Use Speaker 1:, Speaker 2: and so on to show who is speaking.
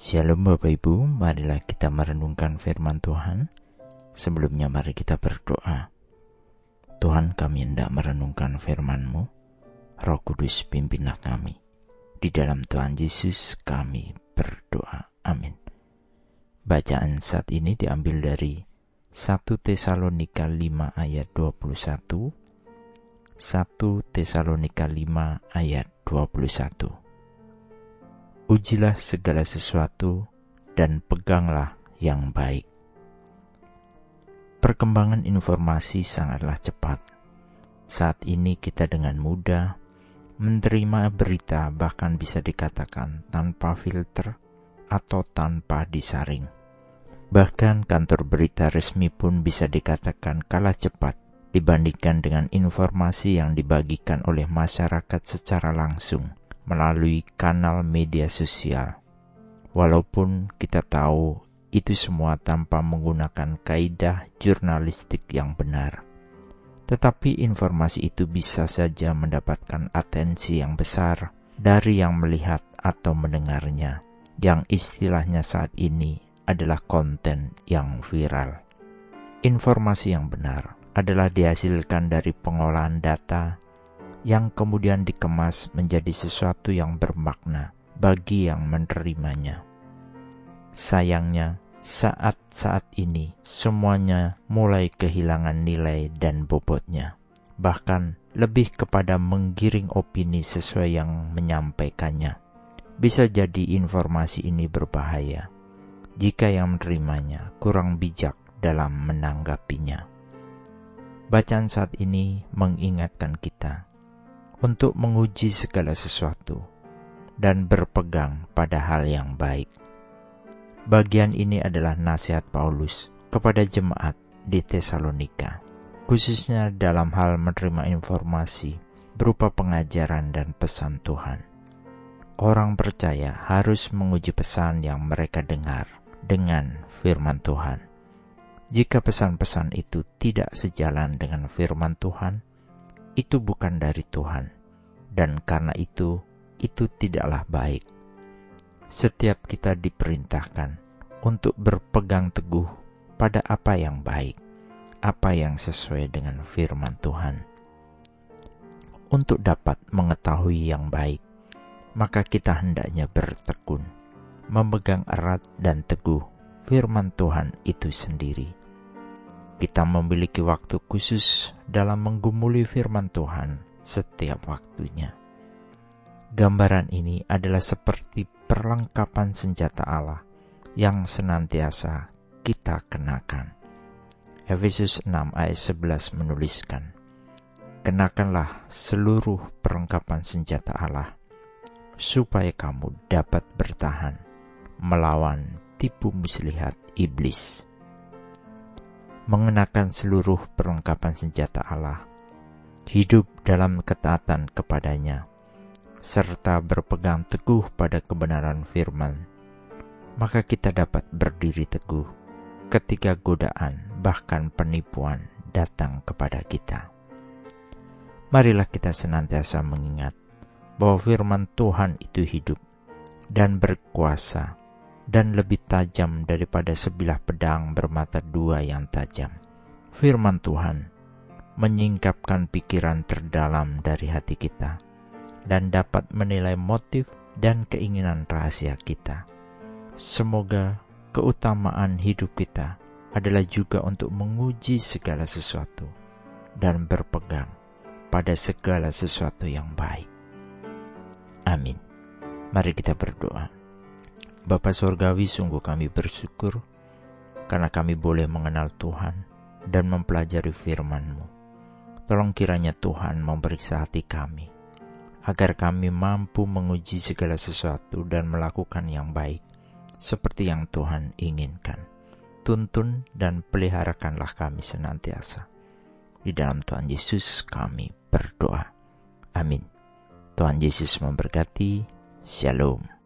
Speaker 1: Shalom Bapak Ibu, marilah kita merenungkan firman Tuhan. Sebelumnya mari kita berdoa. Tuhan kami hendak merenungkan firman-Mu. Roh Kudus pimpinlah kami. Di dalam Tuhan Yesus kami berdoa. Amin. Bacaan saat ini diambil dari 1 Tesalonika 5 ayat 21. 1 Tesalonika 5 ayat 21 ujilah segala sesuatu dan peganglah yang baik. Perkembangan informasi sangatlah cepat. Saat ini kita dengan mudah menerima berita bahkan bisa dikatakan tanpa filter atau tanpa disaring. Bahkan kantor berita resmi pun bisa dikatakan kalah cepat dibandingkan dengan informasi yang dibagikan oleh masyarakat secara langsung melalui kanal media sosial. Walaupun kita tahu itu semua tanpa menggunakan kaidah jurnalistik yang benar. Tetapi informasi itu bisa saja mendapatkan atensi yang besar dari yang melihat atau mendengarnya, yang istilahnya saat ini adalah konten yang viral. Informasi yang benar adalah dihasilkan dari pengolahan data yang kemudian dikemas menjadi sesuatu yang bermakna bagi yang menerimanya. Sayangnya, saat-saat ini semuanya mulai kehilangan nilai dan bobotnya, bahkan lebih kepada menggiring opini sesuai yang menyampaikannya. Bisa jadi informasi ini berbahaya jika yang menerimanya kurang bijak dalam menanggapinya. Bacaan saat ini mengingatkan kita untuk menguji segala sesuatu dan berpegang pada hal yang baik. Bagian ini adalah nasihat Paulus kepada jemaat di Tesalonika, khususnya dalam hal menerima informasi berupa pengajaran dan pesan Tuhan. Orang percaya harus menguji pesan yang mereka dengar dengan firman Tuhan. Jika pesan-pesan itu tidak sejalan dengan firman Tuhan, itu bukan dari Tuhan, dan karena itu, itu tidaklah baik. Setiap kita diperintahkan untuk berpegang teguh pada apa yang baik, apa yang sesuai dengan firman Tuhan. Untuk dapat mengetahui yang baik, maka kita hendaknya bertekun, memegang erat dan teguh firman Tuhan itu sendiri kita memiliki waktu khusus dalam menggumuli firman Tuhan setiap waktunya. Gambaran ini adalah seperti perlengkapan senjata Allah yang senantiasa kita kenakan. Efesus 6 ayat 11 menuliskan, Kenakanlah seluruh perlengkapan senjata Allah, supaya kamu dapat bertahan melawan tipu muslihat iblis mengenakan seluruh perlengkapan senjata Allah, hidup dalam ketaatan kepadanya, serta berpegang teguh pada kebenaran firman, maka kita dapat berdiri teguh ketika godaan bahkan penipuan datang kepada kita. Marilah kita senantiasa mengingat bahwa firman Tuhan itu hidup dan berkuasa dan lebih tajam daripada sebilah pedang bermata dua yang tajam. Firman Tuhan menyingkapkan pikiran terdalam dari hati kita dan dapat menilai motif dan keinginan rahasia kita. Semoga keutamaan hidup kita adalah juga untuk menguji segala sesuatu dan berpegang pada segala sesuatu yang baik. Amin. Mari kita berdoa. Bapa Surgawi sungguh kami bersyukur karena kami boleh mengenal Tuhan dan mempelajari firman-Mu. Tolong kiranya Tuhan memeriksa hati kami, agar kami mampu menguji segala sesuatu dan melakukan yang baik, seperti yang Tuhan inginkan. Tuntun dan peliharakanlah kami senantiasa. Di dalam Tuhan Yesus kami berdoa. Amin. Tuhan Yesus memberkati. Shalom.